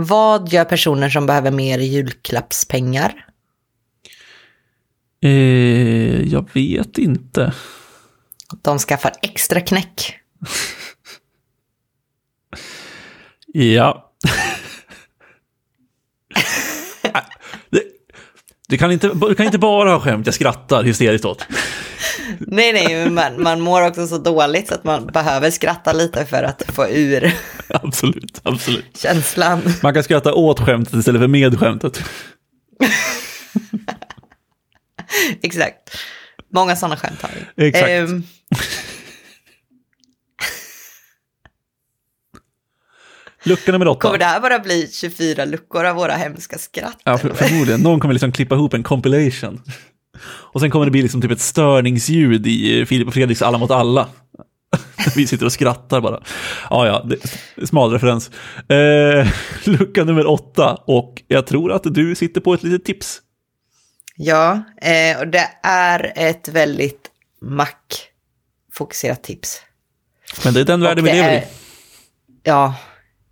Vad gör personer som behöver mer julklappspengar? Eh, jag vet inte. De skaffar extra knäck. Ja. det, du, kan inte, du kan inte bara ha skämt jag skrattar hysteriskt åt. Nej, nej, man, man mår också så dåligt så att man behöver skratta lite för att få ur Absolut, absolut. känslan. Man kan skratta åt skämtet istället för med skämtet. Exakt. Många sådana skämt har vi. Exakt. Ehm, Lucka nummer åtta. kommer det här bara bli 24 luckor av våra hemska skratt? Ja, för, förmodligen. Någon kommer liksom klippa ihop en compilation. Och sen kommer det bli liksom typ ett störningsljud i Filip och Fredriks Alla mot alla. Vi sitter och skrattar bara. Ja, ja, det, smal referens. Eh, lucka nummer åtta och jag tror att du sitter på ett litet tips. Ja, eh, och det är ett väldigt Mac-fokuserat tips. Men det är den världen vi lever är- i. Ja,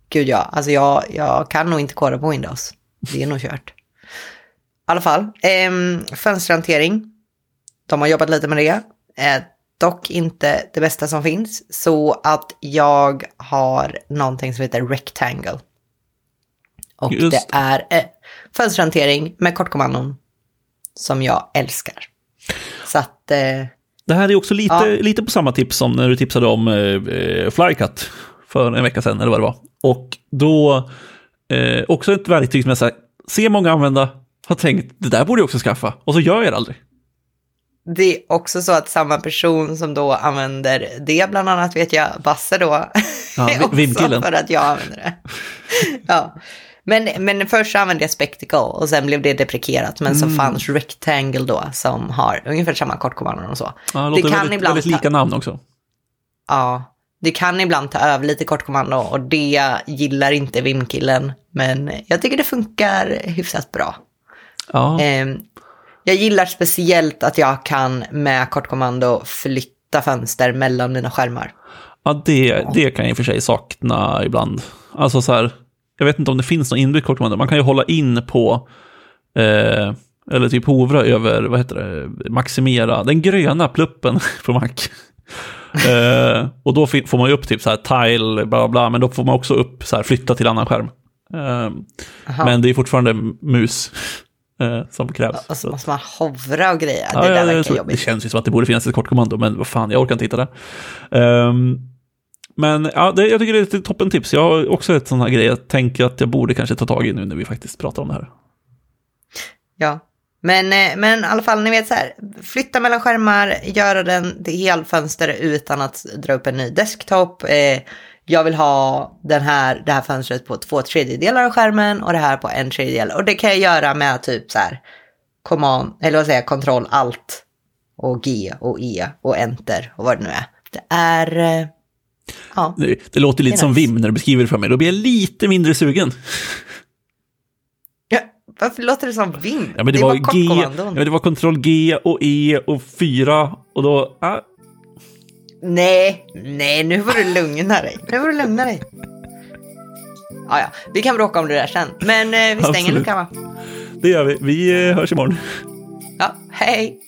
gud ja. Alltså jag, jag kan nog inte koda på Windows. Det är nog kört. I alla fall, ehm, fönsterhantering. De har jobbat lite med det. Eh, dock inte det bästa som finns. Så att jag har någonting som heter Rectangle. Och Just det är eh, fönsterhantering med kortkommandon som jag älskar. Så att, eh, Det här är också lite, Ja. lite på samma tips som när du tipsade om eh, eh, Flycut för en vecka sedan, eller vad det var. Och då, eh, också ett verktyg som jag så här, ser många använda, har tänkt, det där borde jag också skaffa, och så gör jag det aldrig. Det är också så att samma person som då använder det, bland annat vet jag, Basse då, Ja, är också för att jag använder det. ja. men, men först så använde jag Spectacle och sen blev det deprekerat, men Mm. så fanns Rectangle då som har ungefär samma kortkommandon och så. Ja, det det kan väldigt, ibland väldigt lika namn också. Ja, det kan ibland ta över lite kortkommando och det gillar inte Vimkillen, men jag tycker det funkar hyfsat bra. Ja, Ehm, jag gillar speciellt att jag kan med kortkommando flytta fönster mellan mina skärmar. ja det, det kan jag i och för sig sakna ibland. Alltså så här, jag vet inte om det finns någon inbyggt kortkommando, man kan ju hålla in på, eh, eller typ hovra över, vad heter det, maximera, den gröna pluppen på Mac. eh, och då får man ju upp typ så här tile, bla bla, men då får man också upp så här flytta till annan skärm. Eh, men det är fortfarande mus eh, som krävs. Och så måste man hovra och grejer. Ja, det ja, där verkar tror, det jobbigt. känns ju som att det borde finnas ett kortkommando, men vad fan, jag orkar inte hitta det. Ehm, men ja, det, jag tycker det är ett toppentips. Jag har också ett sån här grej jag tänker att jag borde kanske ta tag i nu när vi faktiskt pratar om det här. Ja. Men, eh, men i alla fall, ni vet så här, flytta mellan skärmar, göra den till helfönster utan att dra upp en ny desktop. Eh, jag vill ha den här, det här fönstret på två tredjedelar av skärmen och det här på en tredjedel. Och det kan jag göra med typ så här, command, eller vad säger jag, kontroll alt och G och E och enter och vad det nu är. Det är, eh, ja. Det, det låter lite Det som. Vim när du beskriver det för mig. Då blir jag lite mindre sugen. ja. Varför låter det som Vim? Ja, men det, var, G, ja, men det var kontroll G och E och 4 och då... Ah, Nej, nej, nu får du lugna dig. Nu får du lugna dig. Ja, ja, vi kan bråka om det där sen. Men eh, vi stänger luckan va? det gör vi. Vi eh, hörs imorgon. Ja, hej.